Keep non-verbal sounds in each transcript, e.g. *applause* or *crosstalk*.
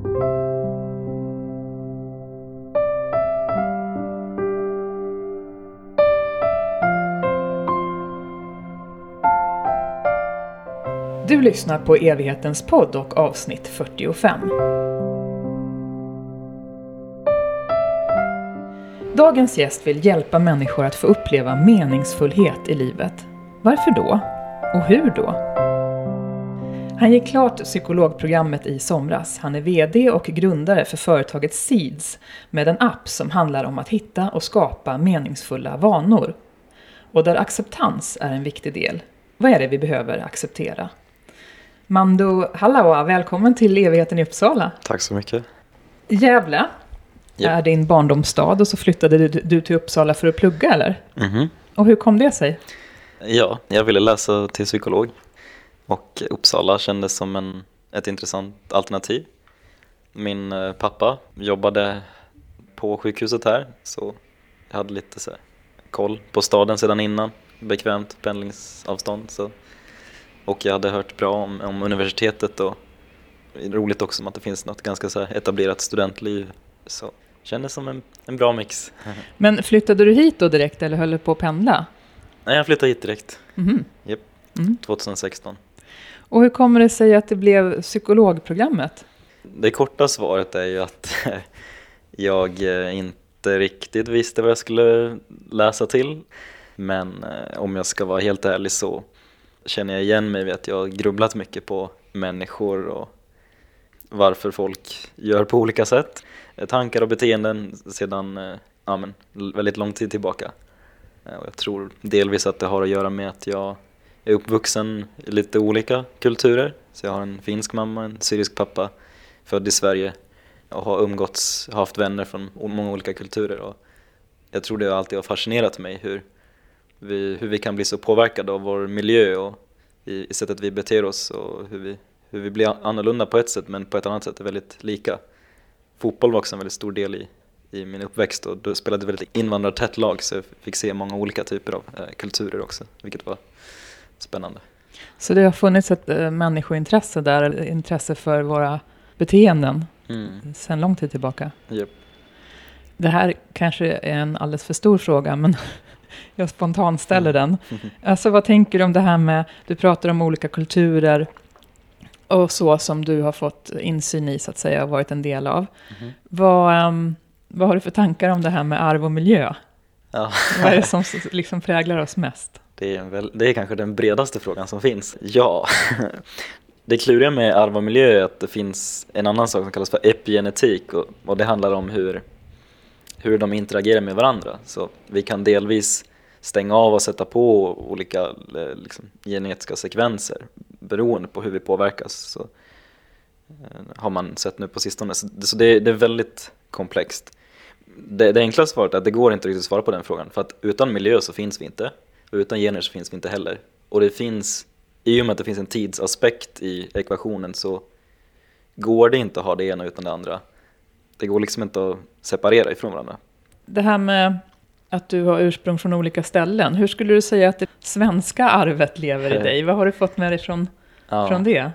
Du lyssnar på Evighetens podd och avsnitt 45. Dagens gäst vill hjälpa människor att få uppleva meningsfullhet i livet. Varför då? Och hur då? Han gick klart psykologprogrammet i somras. Han är VD och grundare för företaget Seeds med en app som handlar om att hitta och skapa meningsfulla vanor. Och där acceptans är en viktig del. Vad är det vi behöver acceptera? Mando Hallawa, välkommen till evigheten i Uppsala. Tack så mycket. Gävle Japp. är din barndomsstad och så flyttade du, till Uppsala för att plugga eller? Mhm. Och hur kom det sig? Ja, jag ville läsa till psykolog och Uppsala kändes som en, ett intressant alternativ. Min eh, pappa jobbade på sjukhuset här så jag hade lite så koll på staden sedan innan, bekvämt pendlingsavstånd. Så. Och jag hade hört bra om, om universitetet och roligt också att det finns något ganska så etablerat studentliv. Så kändes som en, en bra mix. *laughs* Men flyttade du hit då direkt eller höll du på att pendla? Nej, jag flyttade hit direkt, Mhm. Japp. Mm. 2016. Och hur kommer det sig att det blev psykologprogrammet? Det korta svaret är ju att *laughs* jag eh, inte riktigt visste vad jag skulle läsa till. Men eh, om jag ska vara helt ärlig så känner jag igen mig vid att jag har grubblat mycket på människor och varför folk gör på olika sätt. Eh, tankar och beteenden sedan ja, men, väldigt lång tid tillbaka. Och jag tror delvis att det har att göra med att jag är uppvuxen i lite olika kulturer. Så jag har en finsk mamma, en syrisk pappa, född i Sverige och har umgåtts, haft vänner från många olika kulturer. Och jag tror det alltid har fascinerat mig hur vi, hur vi kan bli så påverkade av vår miljö och i, i sättet vi beter oss och hur vi, hur vi blir annorlunda på ett sätt men på ett annat sätt är väldigt lika. Fotboll var också en väldigt stor del i, i min uppväxt och då spelade vi väldigt invandrartätt lag så jag fick se många olika typer av eh, kulturer också, vilket var spännande. Så det har funnits ett äh, människointresse där, intresse för våra beteenden Mm. sedan lång tid tillbaka. Japp. Det här kanske är en alldeles för stor fråga, men *laughs* jag spontant ställer den. *laughs* Alltså vad tänker du om det här med, du pratar om olika kulturer och så som du har fått insyn i så att säga och varit en del av. Mhm. Vad, ehm, vad har du för tankar om det här med arv och miljö? Ja. Vad är det *laughs* som liksom präglar oss mest? Det är, en väl, det är kanske den bredaste frågan som finns. Ja. *laughs* Det kluriga med arv och miljö är att det finns en annan sak som kallas för epigenetik och, och det handlar om hur, hur de interagerar med varandra. Så vi kan delvis stänga av och sätta på olika eh, liksom, genetiska sekvenser beroende på hur vi påverkas. Så, eh, har man sett nu på sistone. Så, så det, det är väldigt komplext. Det, det enkla svaret är att det går inte riktigt att svara på den frågan för att utan miljö så finns vi inte och utan gener så finns vi inte heller. Och det finns, i och med att det finns en tidsaspekt i ekvationen så går det inte att ha det ena utan det andra. Det går liksom inte att separera ifrån varandra. Det här med att du har ursprung från olika ställen. Hur skulle du säga att det svenska arvet lever i *laughs* dig? Vad har du fått med dig från, Ja. från det?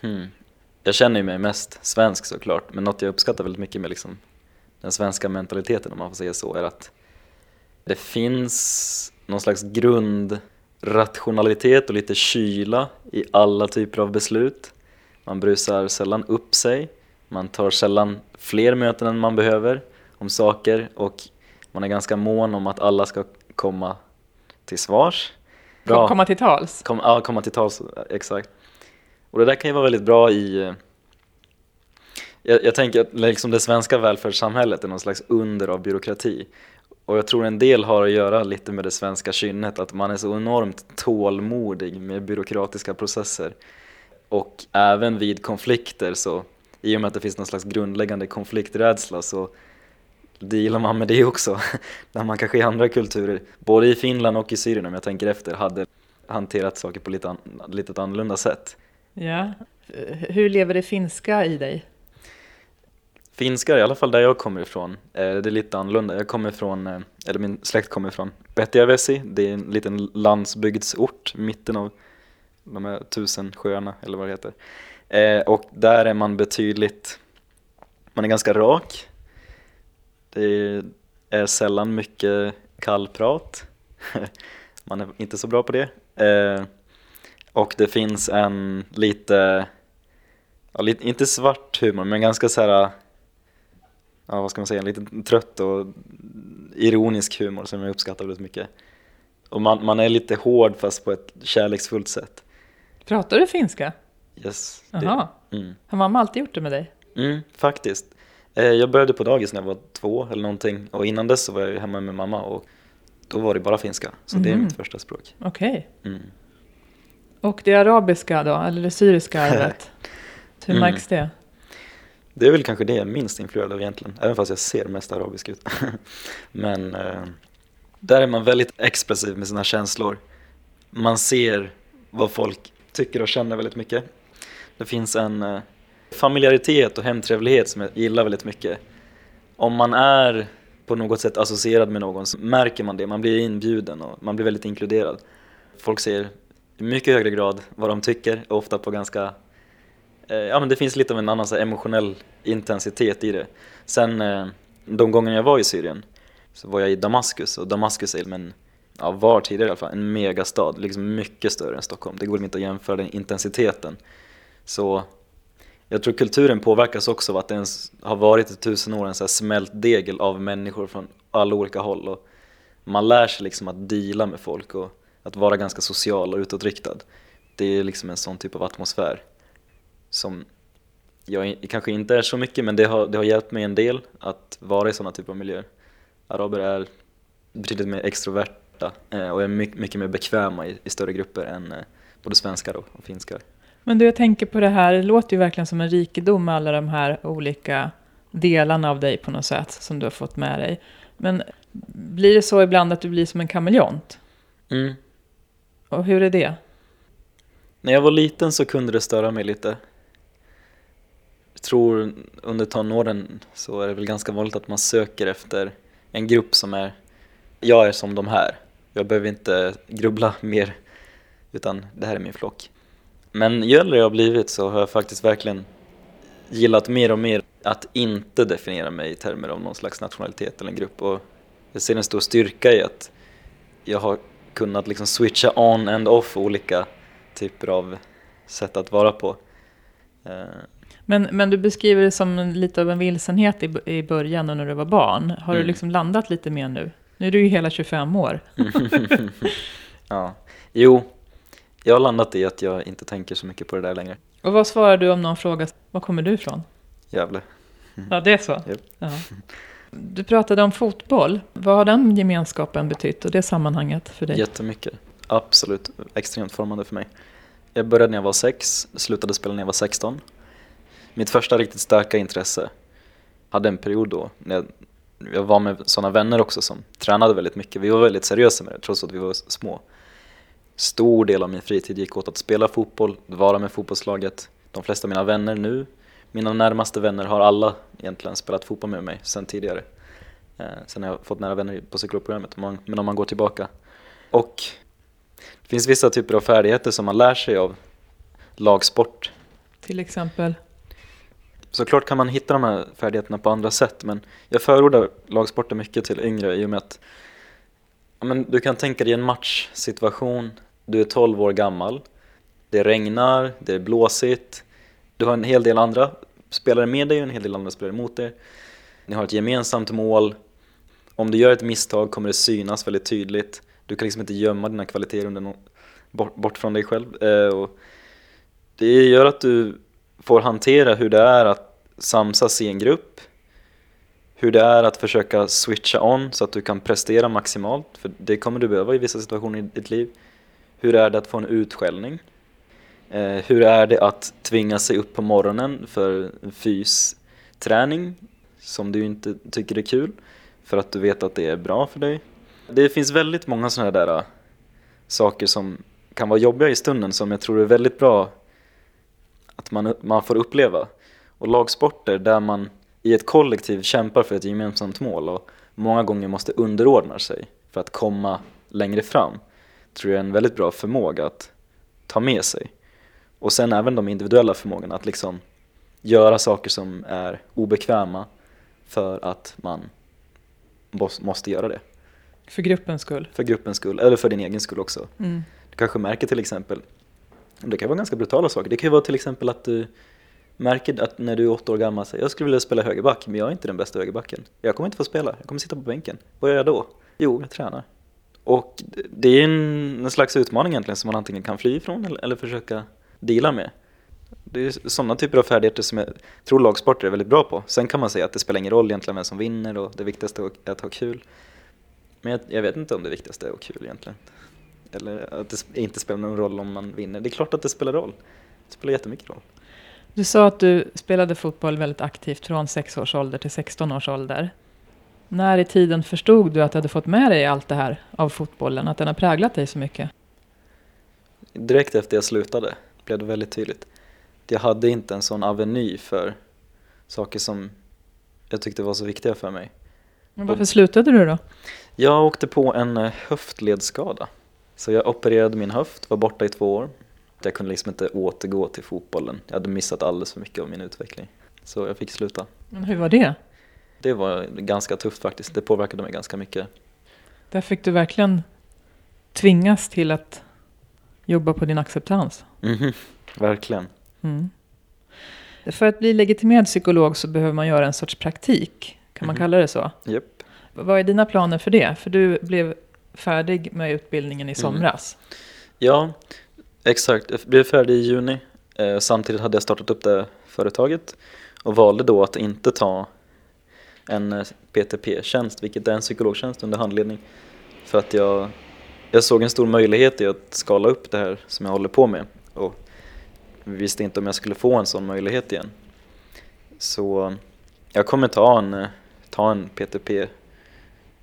Hmm. Jag känner ju mig mest svensk såklart, men något jag uppskattar väldigt mycket med liksom den svenska mentaliteten om man får säga så är att det finns någon slags grundrationalitet och lite kyla i alla typer av beslut. Man brusar sällan upp sig, man tar sällan fler möten än man behöver om saker och man är ganska mån om att alla ska komma till svars. Kom, komma till tals? Kom, ja, komma till tals, exakt. Och det där kan ju vara väldigt bra i... eh, Jag, jag tänker att liksom det svenska välfärdssamhället är någon slags under av byråkrati. Och jag tror en del har att göra lite med det svenska kynnet, att man är så enormt tålmodig med byråkratiska processer. Och även vid konflikter så, i och med att det finns någon slags grundläggande konflikträdsla så dealar man med det också. *laughs* Där man kanske i andra kulturer, både i Finland och i Syrien om jag tänker efter, hade hanterat saker på lite, an, lite ett annorlunda sätt. Ja. Hur lever det finska i dig? Finskar, i alla fall där jag kommer ifrån, eh, det är lite annorlunda. Jag kommer ifrån, eh, eller min släkt kommer ifrån, Petjavesi, det är en liten landsbygdsort, mitten av de här tusen sjöarna eller vad det heter. Eh, och där är man betydligt, man är ganska rak. Det är sällan mycket kallprat. *laughs* man är inte så bra på det. Och det finns en lite, ja, lite, inte svart humor, men ganska så här, ja vad ska man säga, lite trött och ironisk humor som jag uppskattar väldigt mycket. Och man, man är lite hård fast på ett kärleksfullt sätt. Pratar du finska? Yes. Jaha. Mm. Har mamma alltid gjort det med dig? Mm, faktiskt. Eh, Jag började på dagis när jag var två eller någonting och innan dess så var jag hemma med mamma och då var det bara finska. Så det är Mhm. mitt första språk. Okej. Mm. Och det arabiska då, eller det syriska *laughs* arvet? Hur Mm. märks det? Det är väl kanske det jag är minst influerad av egentligen, även fast jag ser mest arabisk ut. *laughs* Men eh, där är man väldigt expressiv med sina känslor. Man ser vad folk tycker och känner väldigt mycket. Det finns en eh, familjaritet och hemtrevlighet som jag gillar väldigt mycket. Om man är på något sätt associerad med någon så märker man det, man blir inbjuden och man blir väldigt inkluderad. Folk säger i mycket högre grad vad de tycker, ofta på ganska Eh, ja men det finns lite av en annan så här, emotionell intensitet i det. Sen eh, de gånger jag var i Syrien så var jag i Damaskus och Damaskus är liksom men, ja var tidigare i alla fall, en megastad, liksom mycket större än Stockholm. Det går inte att jämföra den intensiteten. Så jag tror kulturen påverkas också av att det ens har varit i tusen år en så här smält degel av människor från alla olika håll och man lär sig liksom att deala med folk och att vara ganska social och utåtriktad. Det är liksom en sån typ av atmosfär som jag kanske inte är så mycket men det har, det har hjälpt mig en del att vara i sådana typer av miljöer. Araber är betydligt mer extroverta eh, och är mycket, mycket mer bekväma i, i större grupper än eh, både svenskar och, och finskar. Men du, jag tänker på det här, det låter ju verkligen som en rikedom med alla de här olika delarna av dig på något sätt som du har fått med dig. Men blir det så ibland att du blir som en kameleont? Mm. Och hur är det? När jag var liten så kunde det störa mig lite. Jag tror under tonåren så är det väl ganska vanligt att man söker efter en grupp som är, jag är som de här. Jag behöver inte grubbla mer, utan det här är min flock. Men ju äldre jag har blivit så har jag faktiskt verkligen gillat mer och mer att inte definiera mig i termer av någon slags nationalitet eller en grupp. Och jag ser en stor styrka i att jag har kunnat liksom switcha on and off olika typer av sätt att vara på. Eh, men, men du beskriver det som lite av en vilsenhet i, i början och när du var barn. Har du Mm. liksom landat lite mer nu? Nu är du ju hela 25 år. *laughs* ja. Jo, jag har landat i att jag inte tänker så mycket på det där längre. Och vad svarar du om någon frågar, var kommer du ifrån? Gävle. Ja, det är så? Japp. Ja. Du pratade om fotboll. Vad har den gemenskapen betytt och det sammanhanget för dig? Jättemycket. Absolut extremt formande för mig. Jag började när jag var sex, slutade spela när jag var 16. Mitt första riktigt starka intresse hade en period då när jag, jag var med sådana vänner också som tränade väldigt mycket. Vi var väldigt seriösa med det trots att vi var små. Stor del av min fritid gick åt att spela fotboll, vara med fotbollslaget. De flesta av mina vänner nu, mina närmaste vänner har alla egentligen spelat fotboll med mig sedan tidigare. Eh, sen har jag fått nära vänner på psykologprogrammet, men om man går tillbaka. Och det finns vissa typer av färdigheter som man lär sig av lagsport. Till exempel? Såklart kan man hitta de här färdigheterna på andra sätt men jag förordar lagsporten mycket till yngre i och med att ja, men du kan tänka dig en matchsituation, du är 12 år gammal, det regnar, det är blåsigt, du har en hel del andra spelare med dig och en hel del andra spelare mot dig. Ni har ett gemensamt mål. Om du gör ett misstag kommer det synas väldigt tydligt. Du kan liksom inte gömma dina kvaliteter under någon, bort, bort från dig själv. Eh, och det gör att du får hantera hur det är att samsas i en grupp. Hur det är att försöka switcha on så att du kan prestera maximalt. För det kommer du behöva i vissa situationer i ditt liv. Hur är det att få en utskällning? Eh, hur är det att tvinga sig upp på morgonen för fysträning som du inte tycker är kul för att du vet att det är bra för dig? Det finns väldigt många sådana där eh, saker som kan vara jobbiga i stunden som jag tror är väldigt bra att man, man får uppleva. Och lagsporter där man i ett kollektiv kämpar för ett gemensamt mål och många gånger måste underordna sig för att komma längre fram tror jag är en väldigt bra förmåga att ta med sig. Och sen även de individuella förmågorna att liksom göra saker som är obekväma för att man måste göra det. För gruppens skull? För gruppens skull, eller för din egen skull också. Mm. Du kanske märker till exempel, det kan vara ganska brutala saker, det kan ju vara till exempel att du märker att när du är åtta år gammal säger jag skulle vilja spela högerback men jag är inte den bästa högerbacken. Jag kommer inte få spela, jag kommer sitta på bänken. Vad gör jag då? Jo, jag tränar. Och det är en, en slags utmaning egentligen som man antingen kan fly ifrån eller, eller försöka dela med. Det är sådana typer av färdigheter som jag tror lagsporter är väldigt bra på. Sen kan man säga att det spelar ingen roll egentligen vem som vinner och det viktigaste är att ha kul. Men jag, jag vet inte om det viktigaste är att ha kul egentligen. Eller att det inte spelar någon roll om man vinner. Det är klart att det spelar roll. Det spelar jättemycket roll. Du sa att du spelade fotboll väldigt aktivt från 6 års ålder till 16 års ålder. När i tiden förstod du att du hade fått med dig allt det här av fotbollen, att den har präglat dig så mycket? Direkt efter jag slutade blev det väldigt tydligt. Jag hade inte en sån aveny för saker som jag tyckte var så viktiga för mig. Men varför slutade du då? Jag åkte på en höftledsskada. Så jag opererade min höft, var borta i två år. Jag kunde liksom inte återgå till fotbollen. Jag hade missat alldeles för mycket av min utveckling. Så jag fick sluta. Men hur var det? Det var ganska tufft faktiskt. Det påverkade mig ganska mycket. Där fick du verkligen tvingas till att jobba på din acceptans. Mm verkligen. Mm. För att bli legitimerad psykolog så behöver man göra en sorts praktik. Kan man mm. kalla det så? Yep. Vad är dina planer för det? För du blev färdig med utbildningen i mm. somras. Mm. Ja, exakt. Jag blev färdig i juni. Eh, samtidigt hade jag startat upp det företaget och valde då att inte ta en eh, PTP-tjänst, vilket är en psykologtjänst under handledning. För att jag, jag såg en stor möjlighet i att skala upp det här som jag håller på med och visste inte om jag skulle få en sån möjlighet igen. Så jag kommer ta en, eh, ta en PTP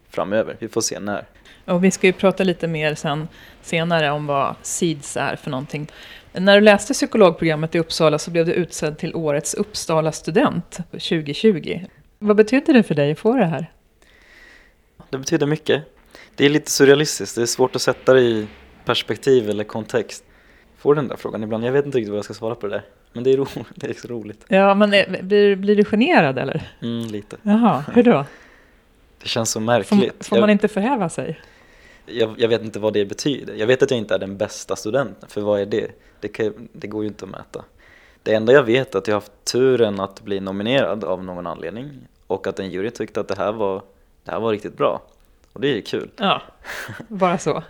framöver, vi får se när. Och vi ska ju prata lite mer sen, senare om vad SIDS är för någonting. När du läste psykologprogrammet i Uppsala så blev du utsedd till årets Uppsala student 2020. Vad betyder det för dig att få det här? Det betyder mycket. Det är lite surrealistiskt, det är svårt att sätta det i perspektiv eller kontext. Får den där frågan ibland, jag vet inte riktigt vad jag ska svara på det där. Men det är, ro *laughs* det är så roligt. Ja, men blir, blir du generad eller? Mm, lite. Jaha, hur då? Det känns så märkligt. Får, får man inte förhäva sig? Jag, jag, vet inte vad det betyder. Jag vet att jag inte är den bästa studenten, för vad är det? Det, kan, det går ju inte att mäta. Det enda jag vet är att jag har haft turen att bli nominerad av någon anledning och att en jury tyckte att det här var, det här var riktigt bra. Och det är ju kul. Ja, bara så.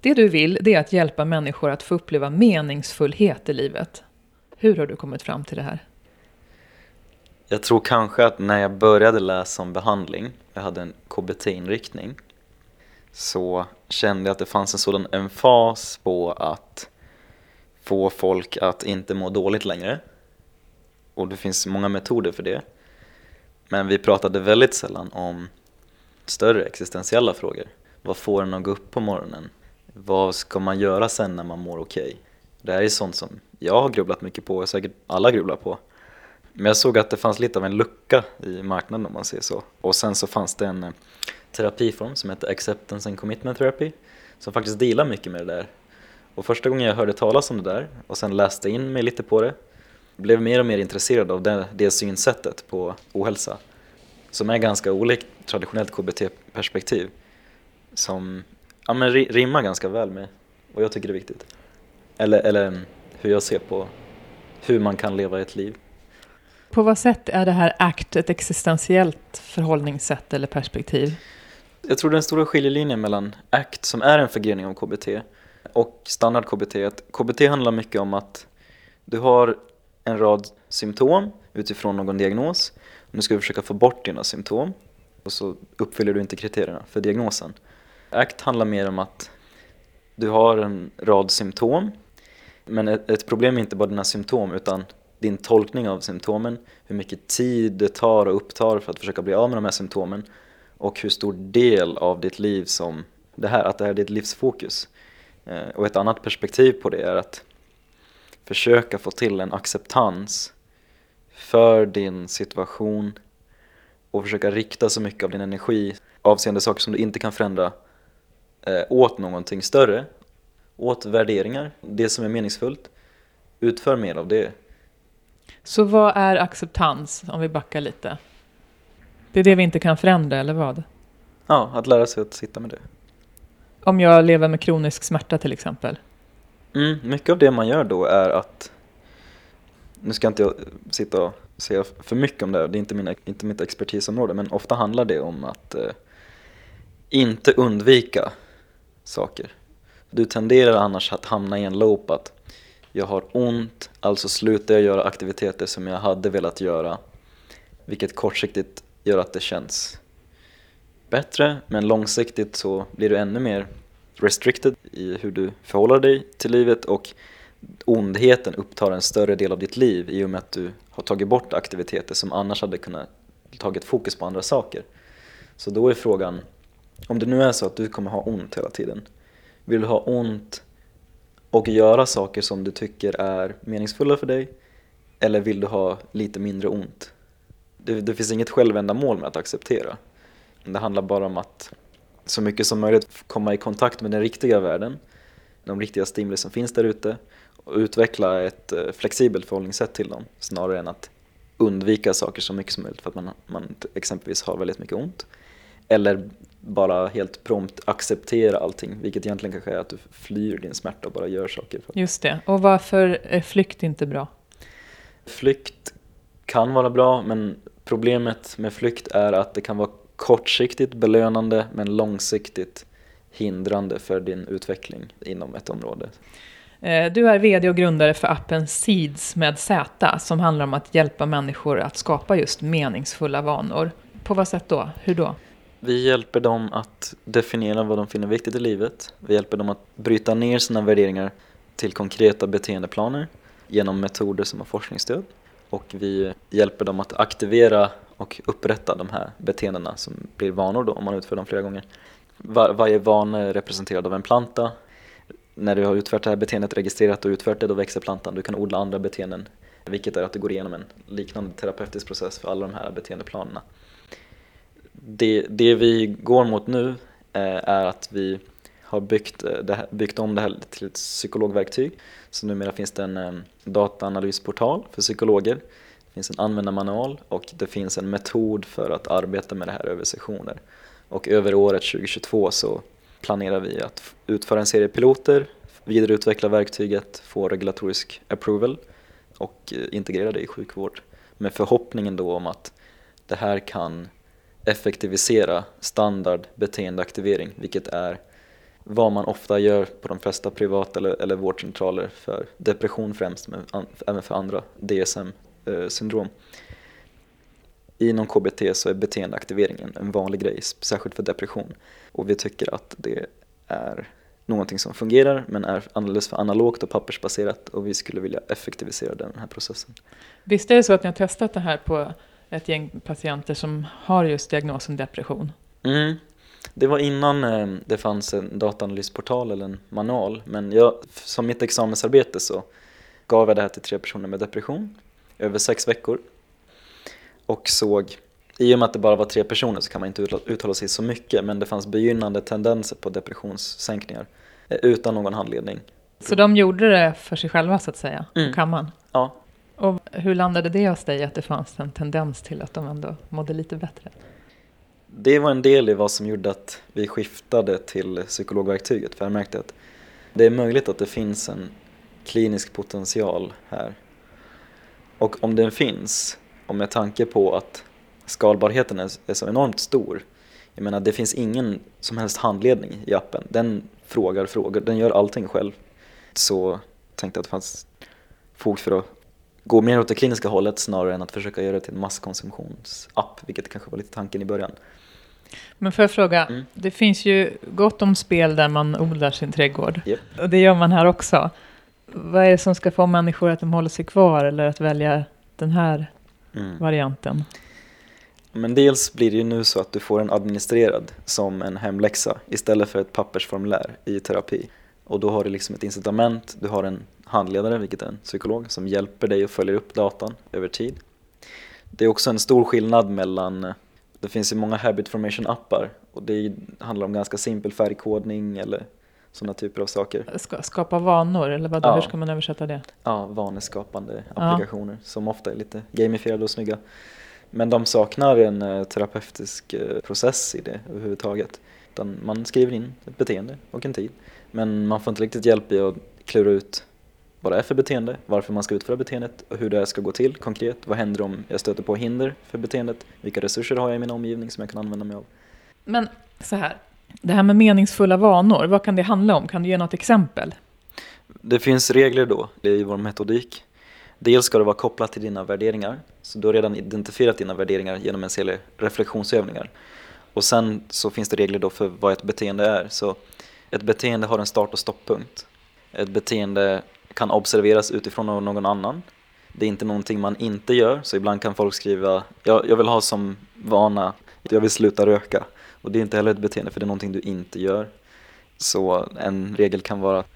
Det du vill, det är att hjälpa människor att få uppleva meningsfullhet i livet. Hur har du kommit fram till det här? Jag tror kanske att när jag började läsa om behandling, jag hade en KBT-inriktning, så kände jag att det fanns en sådan emfas på att få folk att inte må dåligt längre. Och det finns många metoder för det. Men vi pratade väldigt sällan om större existentiella frågor. Vad får en att gå upp på morgonen? Vad ska man göra sen när man mår okej? Okay? Det här är sånt som jag har grubblat mycket på och säkert alla grubblar på. Men jag såg att det fanns lite av en lucka i marknaden om man säger så. Och sen så fanns det en eh, terapiform som heter Acceptance and Commitment Therapy som faktiskt dealar mycket med det där. Och första gången jag hörde talas om det där och sen läste in mig lite på det blev mer och mer intresserad av det, det synsättet på ohälsa som är ganska olikt traditionellt KBT-perspektiv som ja, men rimmar ganska väl med vad jag tycker är viktigt. Eller, eller hur jag ser på hur man kan leva ett liv. På vad sätt är det här ACT ett existentiellt förhållningssätt eller perspektiv? Jag tror den stora skiljelinjen mellan ACT, som är en förgrening av KBT, och standard KBT, är att KBT handlar mycket om att du har en rad symptom utifrån någon diagnos. Nu ska du försöka få bort dina symptom och så uppfyller du inte kriterierna för diagnosen. ACT handlar mer om att du har en rad symptom men ett, problem är inte bara dina symptom utan din tolkning av symptomen, hur mycket tid det tar och upptar för att försöka bli av med de här symptomen och hur stor del av ditt liv som det här, att det här är ditt livsfokus. Eh, och ett annat perspektiv på det är att försöka få till en acceptans för din situation och försöka rikta så mycket av din energi avseende saker som du inte kan förändra eh, åt någonting större, åt värderingar, det som är meningsfullt utför mer av det. Så vad är acceptans, om vi backar lite? Det är det vi inte kan förändra, eller vad? Ja, att lära sig att sitta med det. Om jag lever med kronisk smärta till exempel. Mm, mycket av det man gör då är att, nu ska inte jag sitta och säga för mycket om det, det är inte, mina, inte mitt expertisområde, men ofta handlar det om att eh, inte undvika saker. Du tenderar annars att hamna i en loop att jag har ont, alltså slutar jag göra aktiviteter som jag hade velat göra, vilket kortsiktigt gör att det känns bättre, men långsiktigt så blir du ännu mer restricted i hur du förhåller dig till livet och ondheten upptar en större del av ditt liv i och med att du har tagit bort aktiviteter som annars hade kunnat tagit fokus på andra saker. Så då är frågan, om det nu är så att du kommer ha ont hela tiden, vill du ha ont och göra saker som du tycker är meningsfulla för dig eller vill du ha lite mindre ont? Det, det finns inget självändamål med att acceptera. Det handlar bara om att så mycket som möjligt komma i kontakt med den riktiga världen, de riktiga stimuli som finns där ute och utveckla ett eh, flexibelt förhållningssätt till dem snarare än att undvika saker så mycket som möjligt för att man, man exempelvis har väldigt mycket ont. Eller bara helt prompt acceptera allting, vilket egentligen kanske är att du flyr din smärta och bara gör saker. Just det. Och varför är flykt inte bra? Flykt kan vara bra, men problemet med flykt är att det kan vara kortsiktigt belönande men långsiktigt hindrande för din utveckling inom ett område. Eh, du är VD och grundare för appen Seeds med Z som handlar om att hjälpa människor att skapa just meningsfulla vanor. På vad sätt då? Hur då? Vi hjälper dem att definiera vad de finner viktigt i livet. Vi hjälper dem att bryta ner sina värderingar till konkreta beteendeplaner genom metoder som har forskningsstöd. Och vi hjälper dem att aktivera och upprätta de här beteendena som blir vanor då om man utför dem flera gånger. Var, varje vana är representerad av en planta. När du har utfört det här beteendet, registrerat och utfört det, då växer plantan. Du kan odla andra beteenden, vilket är att du går igenom en liknande terapeutisk process för alla de här beteendeplanerna. Det, det vi går mot nu eh, är att vi har byggt, eh, här, byggt om det här till ett psykologverktyg. Så numera finns det en eh, dataanalysportal för psykologer det finns en användarmanual och det finns en metod för att arbeta med det här över sessioner. Och över året 2022 så planerar vi att utföra en serie piloter, vidareutveckla verktyget, få regulatorisk approval och eh, integrera det i sjukvård. Med förhoppningen då om att det här kan effektivisera standard beteendeaktivering, vilket är vad man ofta gör på de flesta privat eller, eller vårdcentraler för depression främst, men även för andra DSM Eh. Inom KBT så är beteendeaktiveringen en vanlig grej, särskilt för depression. Och vi tycker att det är någonting som fungerar men är alldeles för analogt och pappersbaserat och vi skulle vilja effektivisera den här processen. Visst är det så att ni har testat det här på ett gäng patienter som har just diagnosen depression? Mm. Det var innan eh, det fanns en dataanalysportal eller en manual men jag, som mitt examensarbete så gav jag det här till tre personer med depression över sex veckor och såg, i och med att det bara var tre personer så kan man inte uttala sig så mycket men det fanns begynnande tendenser på depressionssänkningar eh, utan någon handledning. Så de gjorde det för sig själva så att säga, mm. på kammaren? Ja. Och hur landade det hos dig att det fanns en tendens till att de ändå mådde lite bättre? Det var en del i vad som gjorde att vi skiftade till psykologverktyget för jag märkte att det är möjligt att det finns en klinisk potential här och om den finns, och med tanke på att skalbarheten är, så enormt stor, jag menar det finns ingen som helst handledning i appen. Den frågar frågor, den gör allting själv. Så tänkte jag att det fanns fog för att gå mer åt det kliniska hållet snarare än att försöka göra det till en masskonsumtionsapp, vilket kanske var lite tanken i början. Men får jag fråga, mm. det finns ju gott om spel där man odlar sin trädgård. Yep. Och det gör man här också vad är det som ska få människor att de håller sig kvar eller att välja den här mm. varianten? Men dels blir det ju nu så att du får den administrerad som en hemläxa istället för ett pappersformulär i terapi. Och då har du liksom ett incitament, du har en handledare, vilket är en psykolog, som hjälper dig och följer upp datan över tid. Det är också en stor skillnad mellan, det finns ju många habit formation appar och det handlar om ganska simpel färgkodning eller sådana typer av saker. Ska, skapa vanor, eller vadå? Ja. hur ska man översätta det? Ja, vaneskapande Ja. applikationer som ofta är lite gamifierade och snygga. Men de saknar en eh, terapeutisk eh, process i det överhuvudtaget. Utan man skriver in ett beteende och en tid. Men man får inte riktigt hjälp i att klura ut vad det är för beteende, varför man ska utföra beteendet och hur det ska gå till konkret. Vad händer om jag stöter på hinder för beteendet? Vilka resurser har jag i min omgivning som jag kan använda mig av? Men så här, det här med meningsfulla vanor, vad kan det handla om? Kan du ge något exempel? Det finns regler då i vår metodik. Dels ska det vara kopplat till dina värderingar, så du har redan identifierat dina värderingar genom en serie reflektionsövningar. Och sen så finns det regler då för vad ett beteende är. Så ett beteende har en start och stopppunkt. Ett beteende kan observeras utifrån av någon annan. Det är inte någonting man inte gör, så ibland kan folk skriva jag, jag vill ha som vana, jag vill sluta röka. Och det är inte heller ett beteende för det är någonting du inte gör. Så en regel kan vara att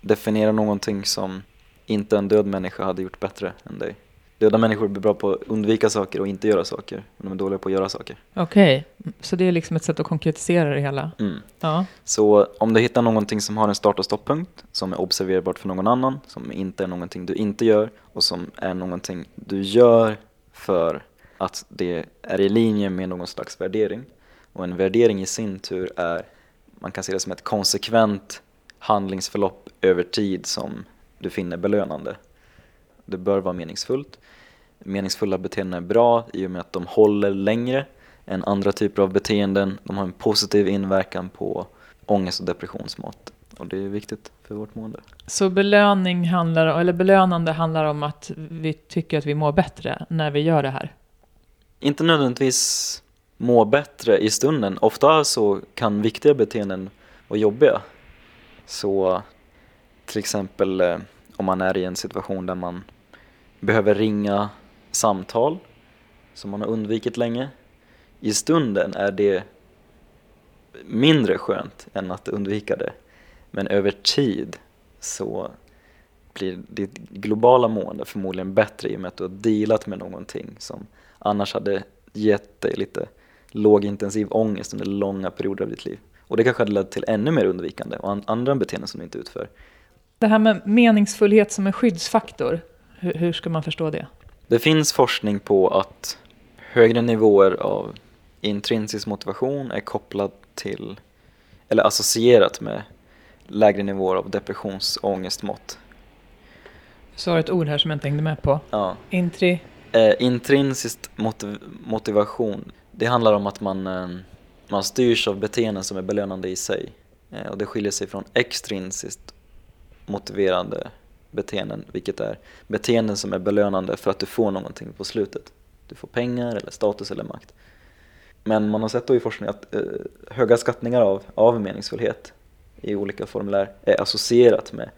definiera någonting som inte en död människa hade gjort bättre än dig. Döda människor blir bra på att undvika saker och inte göra saker, men de är dåliga på att göra saker. Okej, så det är liksom ett sätt att konkretisera det hela? Mm. Ja. Så om du hittar någonting som har en start och stopppunkt, som är observerbart för någon annan, som inte är någonting du inte gör och som är någonting du gör för att det är i linje med någon slags värdering. Och en värdering i sin tur är, man kan se det som ett konsekvent handlingsförlopp över tid som du finner belönande. Det bör vara meningsfullt. Meningsfulla beteenden är bra i och med att de håller längre än andra typer av beteenden. De har en positiv inverkan på ångest och depressionsmått. Och det är viktigt för vårt mående. Så belöning handlar, eller belönande handlar om att vi tycker att vi mår bättre när vi gör det här? Inte nödvändigtvis må bättre i stunden. Ofta så kan viktiga beteenden vara jobbiga. Så till exempel eh, om man är i en situation där man behöver ringa samtal som man har undvikit länge. I stunden är det mindre skönt än att undvika det. Men över tid så blir ditt globala mående förmodligen bättre i och med att du har dealat med någonting som annars hade gett dig lite lågintensiv ångest under långa perioder av ditt liv. Och det kanske hade lett till ännu mer undvikande och andra beteenden som du inte utför. Det här med meningsfullhet som en skyddsfaktor, hur, hur ska man förstå det? Det finns forskning på att högre nivåer av intrinsisk motivation är kopplat till, eller associerat med lägre nivåer av depressionsångestmått. Du sa ett ord här som jag inte hängde med på. Ja. Intri... Eh, intrinsiskt motiv motivation, det handlar om att man, eh, man styrs av beteenden som är belönande i sig. Eh, och det skiljer sig från extrinsiskt motiverande beteenden, vilket är beteenden som är belönande för att du får någonting på slutet. Du får pengar eller status eller makt. Men man har sett då i forskning att eh, höga skattningar av, av meningsfullhet i olika formulär är associerat med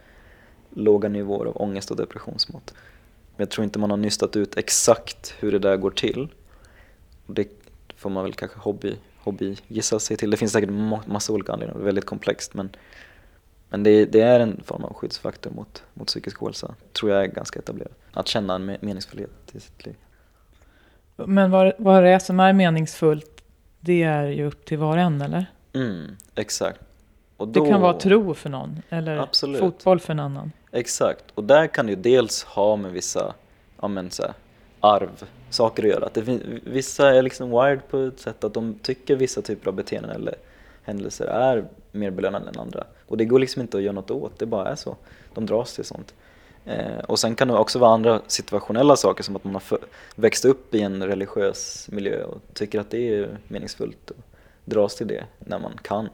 låga nivåer av ångest och depressionsmått. Men jag tror inte man har nystat ut exakt hur det där går till. Det får man väl kanske hobby, hobby gissa sig till. Det finns säkert massa olika anledningar, det är väldigt komplext. Men, men det, det är en form av skyddsfaktor mot, mot psykisk ohälsa, tror jag är ganska etablerat. Att känna en me- meningsfullhet i sitt liv. Men vad, vad det är som är meningsfullt, det är ju upp till var och en, eller? Mm, exakt. Och Det då- kan vara tro för någon, eller Absolut. fotboll för en annan. Exakt, och där kan det ju dels ha med vissa ja, men, så här, arv, saker att göra. Att det vissa är liksom wired på ett sätt att de tycker vissa typer av beteenden eller händelser är mer belönande än andra. Och det går liksom inte att göra något åt, det bara är så. De dras till sånt. Eh, och sen kan det också vara andra situationella saker som att man har för, växt upp i en religiös miljö och tycker att det är meningsfullt och dras till det när man kan.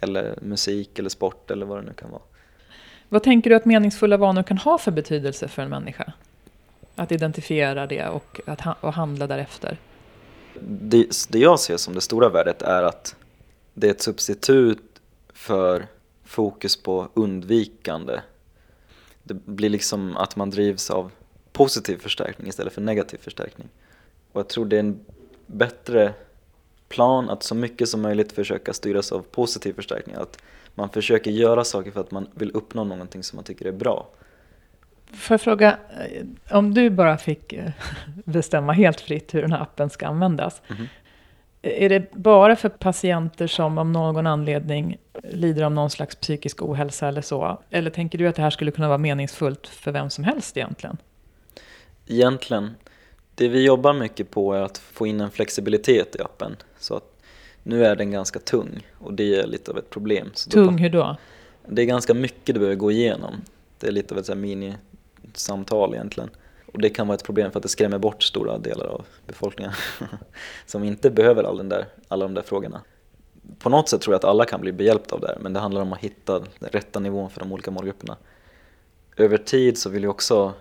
Eller musik eller sport eller vad det nu kan vara. Vad tänker du att meningsfulla vanor kan ha för betydelse för en människa? Att identifiera det och, att ha, och handla därefter. det, det jag ser som det stora värdet är att det är ett substitut för fokus på undvikande. Det blir liksom att man drivs av positiv förstärkning istället för negativ förstärkning. Och jag tror det är en bättre plan att så mycket som möjligt försöka styras av positiv förstärkning. Att man försöker göra saker för att man vill uppnå någonting som man tycker är bra. Får jag fråga, eh, om du bara fick eh, *laughs* bestämma helt fritt hur den här appen ska användas. Mhm. Är det bara för patienter som av någon anledning lider av någon slags psykisk ohälsa eller så? Eller tänker du att det här skulle kunna vara meningsfullt för vem som helst egentligen? Egentligen, det vi jobbar mycket på är att få in en flexibilitet i appen. Så att nu är den ganska tung och det är lite av ett problem. Så tung hur då? Det är ganska mycket du behöver gå igenom. Det är lite av ett mini-samtal egentligen. Och det kan vara ett problem för att det skrämmer bort stora delar av befolkningen *laughs* som inte behöver all den där, alla de där frågorna. På något sätt tror jag att alla kan bli behjälpta av det här, men det handlar om att hitta den rätta nivån för de olika målgrupperna. Över tid så vill vi också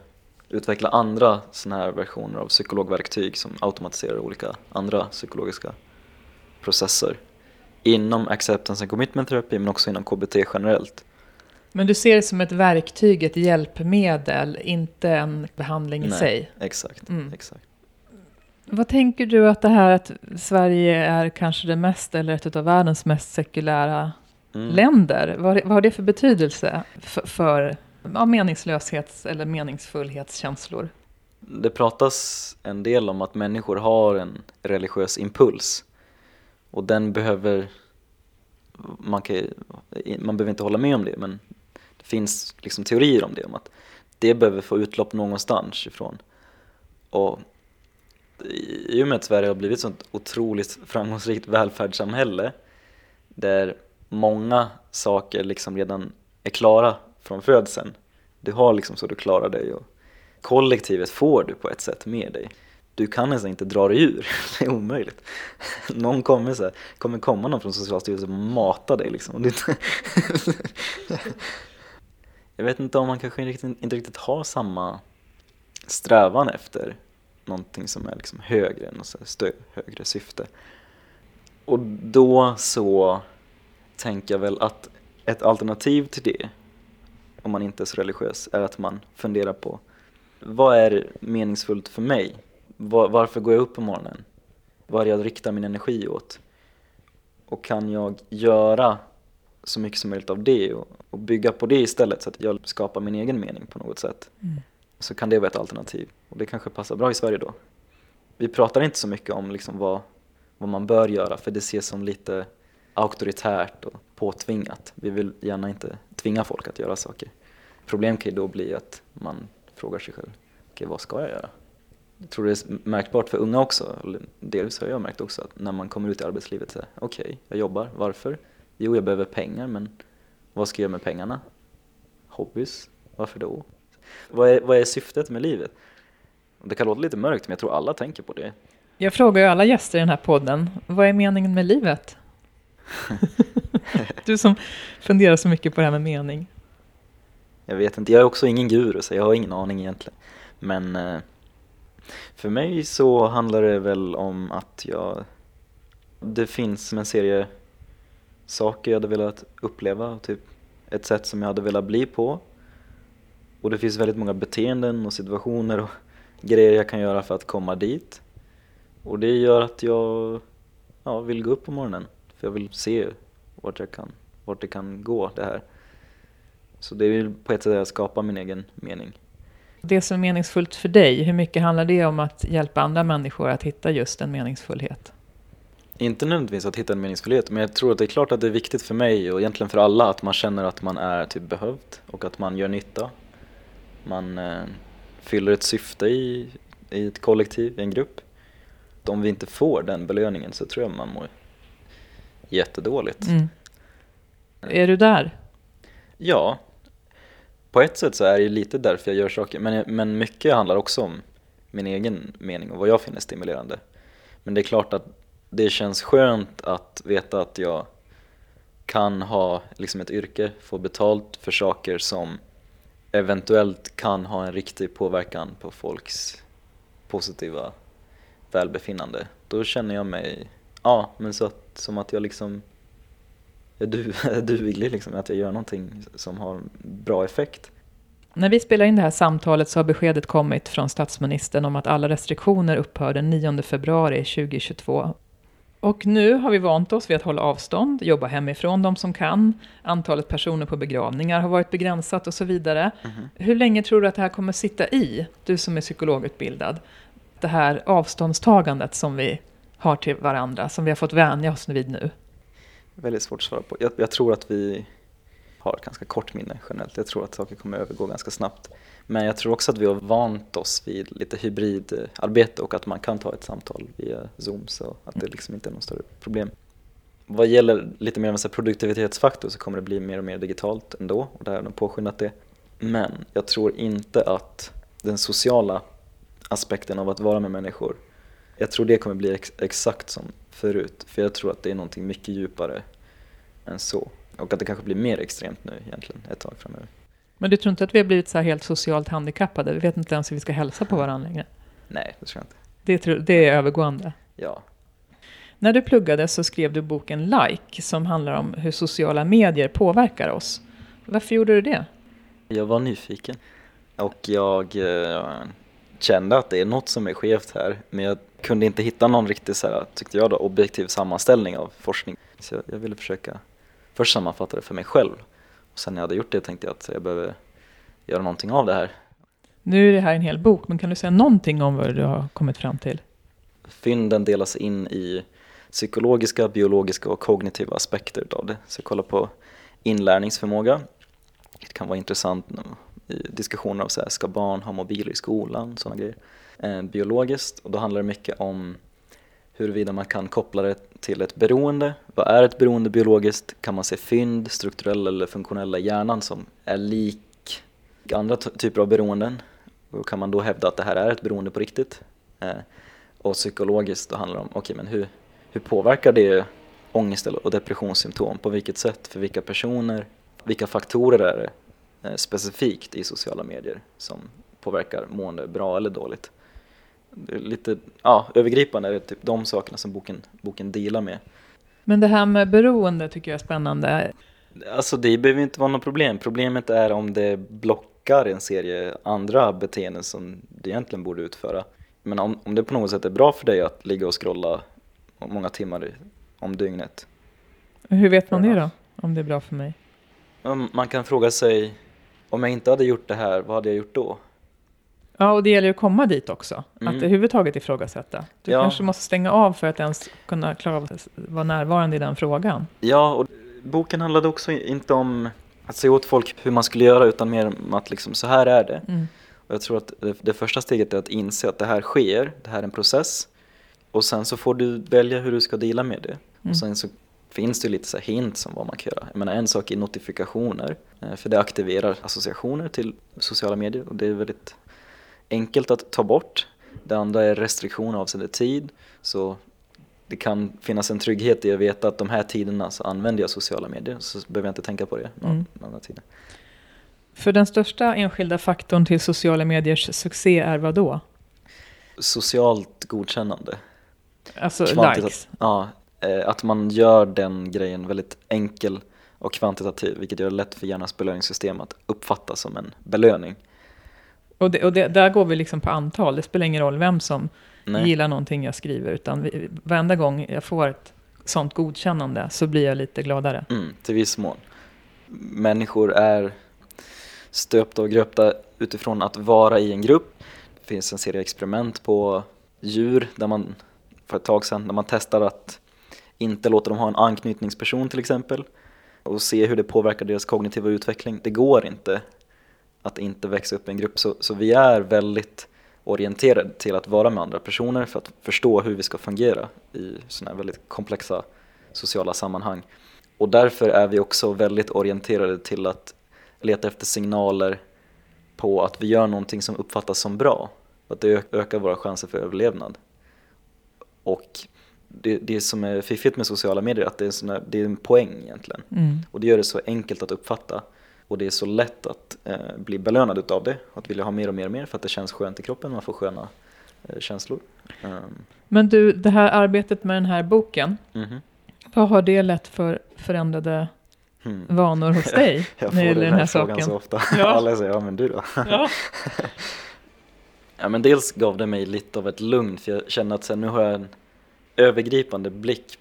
utveckla andra sådana här versioner av psykologverktyg som automatiserar olika andra psykologiska processer inom acceptance and commitment therapy men också inom KBT generellt. Men du ser det som ett verktyg, ett hjälpmedel, inte en behandling i Nej, sig? Exakt, mm. exakt. Vad tänker du att det här att Sverige är kanske det mest, eller ett av världens mest sekulära mm. länder, vad, vad har det för betydelse för, för ja, meningslöshets eller meningsfullhetskänslor? Det pratas en del om att människor har en religiös impuls och den behöver man, kan, man behöver inte hålla med om det men finns liksom teorier om det, om att det behöver få utlopp någonstans ifrån. Och i och med att Sverige har blivit ett sånt otroligt framgångsrikt välfärdssamhälle där många saker liksom redan är klara från födseln. Du har liksom så du klarar dig och kollektivet får du på ett sätt med dig. Du kan nästan inte dra dig ur, *laughs* det är omöjligt. Någon kommer, så här, kommer komma någon från Socialstyrelsen och mata dig liksom. *laughs* Jag vet inte om man kanske inte riktigt har samma strävan efter någonting som är liksom högre, något högre syfte. Och då så tänker jag väl att ett alternativ till det, om man inte är så religiös, är att man funderar på vad är meningsfullt för mig? Var, varför går jag upp på morgonen? Vad är det jag riktar min energi åt? Och kan jag göra så mycket som möjligt av det och, och bygga på det istället så att jag skapar min egen mening på något sätt. Mm. Så kan det vara ett alternativ och det kanske passar bra i Sverige då. Vi pratar inte så mycket om liksom vad, vad man bör göra för det ses som lite auktoritärt och påtvingat. Vi vill gärna inte tvinga folk att göra saker. Problem kan ju då bli att man frågar sig själv, okej okay, vad ska jag göra? Jag tror det är märkbart för unga också, delvis har jag märkt också att när man kommer ut i arbetslivet, okej, okay, jag jobbar, varför? Jo, jag behöver pengar, men vad ska jag göra med pengarna? Hobbys? Varför då? Vad är, vad är syftet med livet? Det kan låta lite mörkt, men jag tror alla tänker på det. Jag frågar ju alla gäster i den här podden, vad är meningen med livet? *laughs* du som funderar så mycket på det här med mening. Jag vet inte, jag är också ingen guru, så jag har ingen aning egentligen. Men eh, för mig så handlar det väl om att jag... Det finns en serie saker jag hade velat uppleva, typ ett sätt som jag hade velat bli på. Och det finns väldigt många beteenden och situationer och *laughs* grejer jag kan göra för att komma dit. Och det gör att jag ja, vill gå upp på morgonen, för jag vill se vart, jag kan, vart det kan gå det här. Så det är på ett sätt att skapa min egen mening. Det som är meningsfullt för dig, hur mycket handlar det om att hjälpa andra människor att hitta just en meningsfullhet? Inte nödvändigtvis att hitta en meningsfullhet, men jag tror att det är klart att det är viktigt för mig och egentligen för alla att man känner att man är typ behövd och att man gör nytta. Man eh, fyller ett syfte i, i ett kollektiv, i en grupp. Om vi inte får den belöningen så tror jag man mår jättedåligt. Mm. Är du där? Ja, på ett sätt så är det lite därför jag gör saker, men, men mycket handlar också om min egen mening och vad jag finner stimulerande. Men det är klart att det känns skönt att veta att jag kan ha liksom ett yrke, få betalt för saker som eventuellt kan ha en riktig påverkan på folks positiva välbefinnande. Då känner jag mig, ja, men så att, som att jag liksom är, du, *laughs* är duglig, liksom, att jag gör någonting som har bra effekt. När vi spelar in det här samtalet så har beskedet kommit från statsministern om att alla restriktioner upphör den 9 februari 2022. Och nu har vi vant oss vid att hålla avstånd, jobba hemifrån de som kan. Antalet personer på begravningar har varit begränsat och så vidare. Mm. Hur länge tror du att det här kommer sitta i, du som är psykologutbildad? Det här avståndstagandet som vi har till varandra som vi har fått vänja oss vid nu? Väldigt svårt att svara på. Jag, jag tror att vi har ett ganska kort minne generellt. Jag tror att saker kommer övergå ganska snabbt. Men jag tror också att vi har vant oss vid lite hybridarbete och att man kan ta ett samtal via Zoom så att det liksom inte är något större problem. Vad gäller lite mer av en produktivitetsfaktor så kommer det bli mer och mer digitalt ändå och det har de påskyndat det. Men jag tror inte att den sociala aspekten av att vara med människor, jag tror det kommer bli ex exakt som förut. För jag tror att det är någonting mycket djupare än så. Och att det kanske blir mer extremt nu egentligen ett tag framöver. Men du tror inte att vi har blivit så här helt socialt handikappade? Vi vet inte ens hur vi ska hälsa på varandra längre? Nej, det tror jag inte. Det, det är övergående? Ja. När du pluggade så skrev du boken Like som handlar om hur sociala medier påverkar oss. Varför gjorde du det? Jag var nyfiken och jag eh, kände att det är något som är skevt här men jag kunde inte hitta någon riktigt så här, tyckte jag då, objektiv sammanställning av forskning. Så jag, jag ville försöka först sammanfatta det för mig själv och sen när jag hade gjort det tänkte jag att jag behöver göra någonting av det här. Nu är det här en hel bok, men kan du säga någonting om vad du har kommit fram till? Fynden delas in i psykologiska, biologiska och kognitiva aspekter av det. Så jag kollar på inlärningsförmåga. Det kan vara intressant i diskussioner av så här, ska barn ha mobiler i skolan, sådana grejer. Eh, biologiskt, och då handlar det mycket om huruvida man kan koppla det till ett beroende. Vad är ett beroende biologiskt? Kan man se fynd, strukturella eller funktionella i hjärnan som är lik andra typer av beroenden? Och kan man då hävda att det här är ett beroende på riktigt? Eh, och psykologiskt då handlar det om, okej okay, men hur, hur påverkar det ångest och depressionssymptom? På vilket sätt? För vilka personer? Vilka faktorer är det eh, specifikt i sociala medier som påverkar mående bra eller dåligt? Lite ja, övergripande är det typ de sakerna som boken, boken dealar med. Men det här med beroende tycker jag är spännande. Alltså det behöver inte vara något problem. Problemet är om det blockar en serie andra beteenden som du egentligen borde utföra. Men om, om det på något sätt är bra för dig att ligga och scrolla många timmar om dygnet. Hur vet man det då? Om det är bra för mig? Man kan fråga sig, om jag inte hade gjort det här, vad hade jag gjort då? Ja, och det gäller ju att komma dit också. Mm. Att överhuvudtaget ifrågasätta. Du ja. kanske måste stänga av för att ens kunna klara av att vara närvarande i den frågan. Ja, och boken handlade också inte om att säga åt folk hur man skulle göra, utan mer om att liksom, så här är det. Mm. Och jag tror att det, det, första steget är att inse att det här sker, det här är en process. Och sen så får du välja hur du ska dela med det. Mm. Och sen så finns det lite så hint om vad man kan göra. Jag menar en sak är notifikationer, eh, för det aktiverar associationer till sociala medier och det är väldigt enkelt att ta bort. Det andra är restriktioner avseende tid, så det kan finnas en trygghet i att veta att de här tiderna så använder jag sociala medier, så behöver jag inte tänka på det någon mm. annan tid. För den största enskilda faktorn till sociala mediers succé är vad då? Socialt godkännande. Alltså likes? Ja, eh, att man gör den grejen väldigt enkel och kvantitativ, vilket gör det lätt för hjärnans belöningssystem att uppfatta som en belöning. Och, det, och det, där går vi liksom på antal, det spelar ingen roll vem som Nej. gillar någonting jag skriver, utan vi, varenda gång jag får ett sånt godkännande så blir jag lite gladare. Mm, till viss mån. Människor är stöpta och gröpta utifrån att vara i en grupp. Det finns en serie experiment på djur där man för ett tag sedan, när man testar att inte låta dem ha en anknytningsperson till exempel och se hur det påverkar deras kognitiva utveckling. Det går inte att inte växa upp i en grupp så, så vi är väldigt orienterade till att vara med andra personer för att förstå hur vi ska fungera i sådana här väldigt komplexa sociala sammanhang. Och därför är vi också väldigt orienterade till att leta efter signaler på att vi gör någonting som uppfattas som bra. Att det ökar våra chanser för överlevnad. Och det, det som är fiffigt med sociala medier är att det är, såna, det är en poäng egentligen. Mm. Och det gör det så enkelt att uppfatta. Och det är så lätt att eh, bli belönad utav det. Att vilja ha mer och mer och mer för att det känns skönt i kroppen. Man får sköna eh, känslor. Um. Men du, det här arbetet med den här boken. Mm -hmm. Vad har det lett för förändrade hmm. vanor hos *laughs* dig? jag får den, den här, frågan saken? så ofta. Ja. *laughs* Alla säger, ja men du då? *laughs* Ja. ja men dels gav det mig lite av ett lugn för jag känner att sen, nu har jag en övergripande blick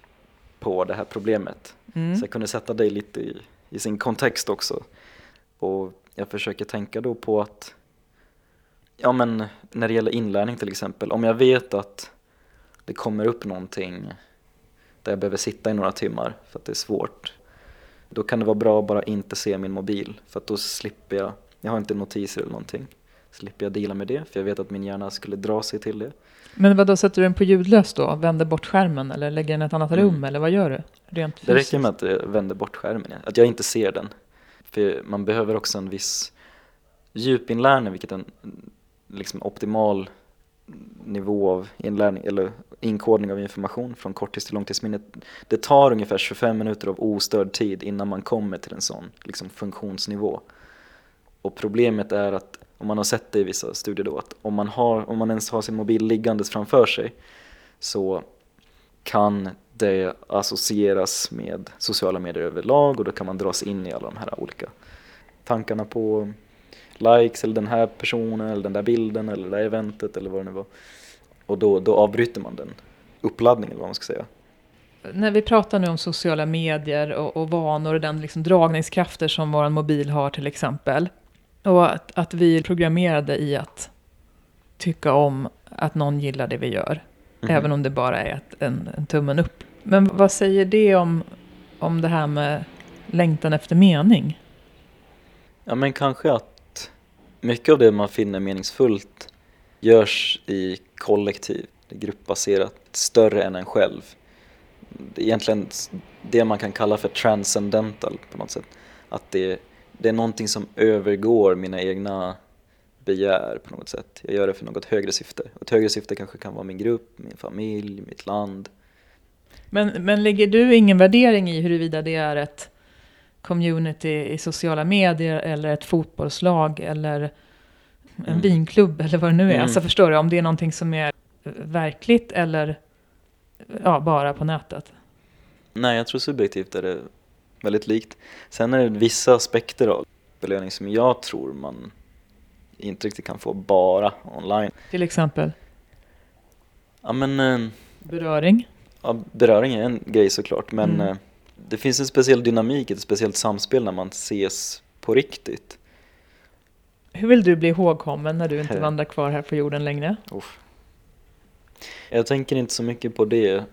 på det här problemet. Mm. Så jag kunde sätta dig lite i, i sin kontext också. Och jag försöker tänka då på att, ja men när det gäller inlärning till exempel, om jag vet att det kommer upp någonting där jag behöver sitta i några timmar för att det är svårt. Då kan det vara bra att bara inte se min mobil för att då slipper jag, jag har inte notiser eller någonting, slipper jag dela med det för jag vet att min hjärna skulle dra sig till det. Men vad då sätter du den på ljudlös då? Vänder bort skärmen eller lägger den i ett annat Mm. rum eller vad gör du? Rent Det räcker med att jag vänder bort skärmen, att jag inte ser den. För man behöver också en viss djupinlärning, vilket är en liksom optimal nivå av inlärning eller inkodning av information från korttids till långtidsminnet. Det tar ungefär 25 minuter av ostörd tid innan man kommer till en sån liksom, funktionsnivå. Och problemet är att, om man har sett det i vissa studier då, att om man, har, om man ens har sin mobil liggandes framför sig så kan det associeras med sociala medier överlag och då kan man dras in i alla de här olika tankarna på likes eller den här personen eller den där bilden eller det där eventet eller vad det nu var. Och då, då avbryter man den uppladdningen eller vad man ska säga. När vi pratar nu om sociala medier och, och vanor och den liksom dragningskrafter som vår mobil har till exempel. Och att, att vi är programmerade i att tycka om att någon gillar det vi gör. Mhm. Även om det bara är en, en tummen upp. Men vad säger det om, om det här med längtan efter mening? Ja men kanske att mycket av det man finner meningsfullt görs i kollektiv, gruppbaserat, större än en själv. Det är egentligen det man kan kalla för transcendental på något sätt. Att det, det är någonting som övergår mina egna begär på något sätt. Jag gör det för något högre syfte. Och ett högre syfte kanske kan vara min grupp, min familj, mitt land. Men, men lägger du ingen värdering i huruvida det är ett community i sociala medier eller ett fotbollslag eller en Mm. vinklubb eller vad det nu är? Mm. Alltså förstår du, om det är någonting som är verkligt eller ja, bara på nätet? Nej, jag tror subjektivt är det väldigt likt. Sen är det vissa aspekter av belöning som jag tror man inte riktigt kan få bara online. Till exempel Ja men, eh, beröring. ja, beröring är en grej såklart men Mm. eh, det finns en speciell dynamik, ett speciellt samspel när man ses på riktigt. Hur vill du bli ihågkommen när du inte vandrar kvar här på jorden längre? Uff. Jag tänker inte så mycket på det.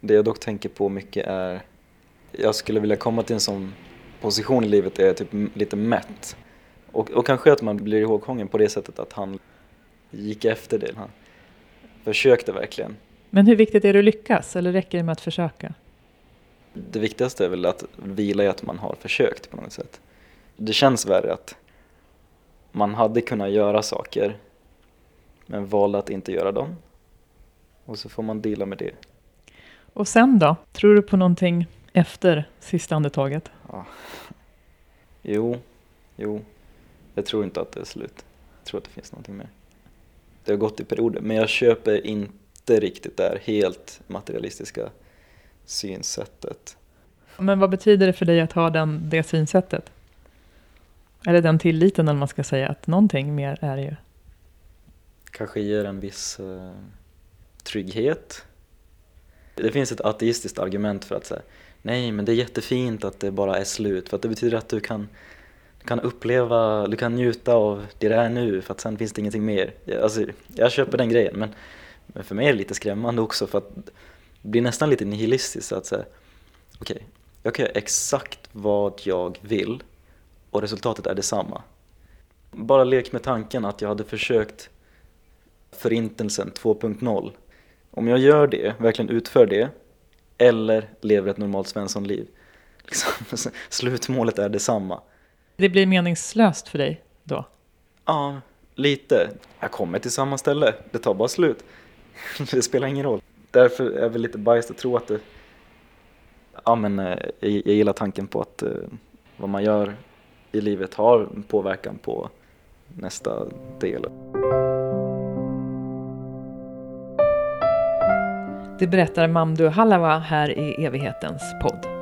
Det jag dock tänker på mycket är jag skulle vilja komma till en sån position i livet där jag är typ lite mätt. Och, och kanske att man blir ihågkommen på det sättet att han gick efter det. Han försökte verkligen. Men hur viktigt är det att lyckas eller räcker det med att försöka? Det viktigaste är väl att vila i att man har försökt på något sätt. Det känns värre att man hade kunnat göra saker men valde att inte göra dem. Och så får man dela med det. Och sen då? Tror du på någonting efter sista andetaget? Ja. Jo, jo. Jag tror inte att det är slut. Jag tror att det finns någonting mer. Det har gått i perioder, men jag köper inte riktigt det här helt materialistiska synsättet. Men vad betyder det för dig att ha den, det synsättet? Eller den tilliten, eller man ska säga, att någonting mer är ju... Kanske ger en viss eh, trygghet. Det finns ett ateistiskt argument för att säga nej men det är jättefint att det bara är slut för att det betyder att du kan, du kan uppleva, du kan njuta av det det är nu för att sen finns det ingenting mer. Jag- Alltså, jag köper den grejen men, men för mig är det lite skrämmande också för att det blir nästan lite nihilistiskt att säga okej, jag kan göra exakt vad jag vill och resultatet är detsamma. Bara lek med tanken att jag hade försökt Förintelsen 2.0. Om jag gör det, verkligen utför det, eller lever ett normalt svenssonliv, liksom, *laughs* slutmålet är detsamma. Det blir meningslöst för dig då? Ja, lite. Jag kommer till samma ställe, det tar bara slut. *laughs* Det spelar ingen roll. Därför är jag väl lite biased att tro att det... Ja men eh, jag, jag gillar tanken på att eh, vad man gör i livet har en påverkan på nästa del. Det berättar Mamdu Halawa här i evighetens podd.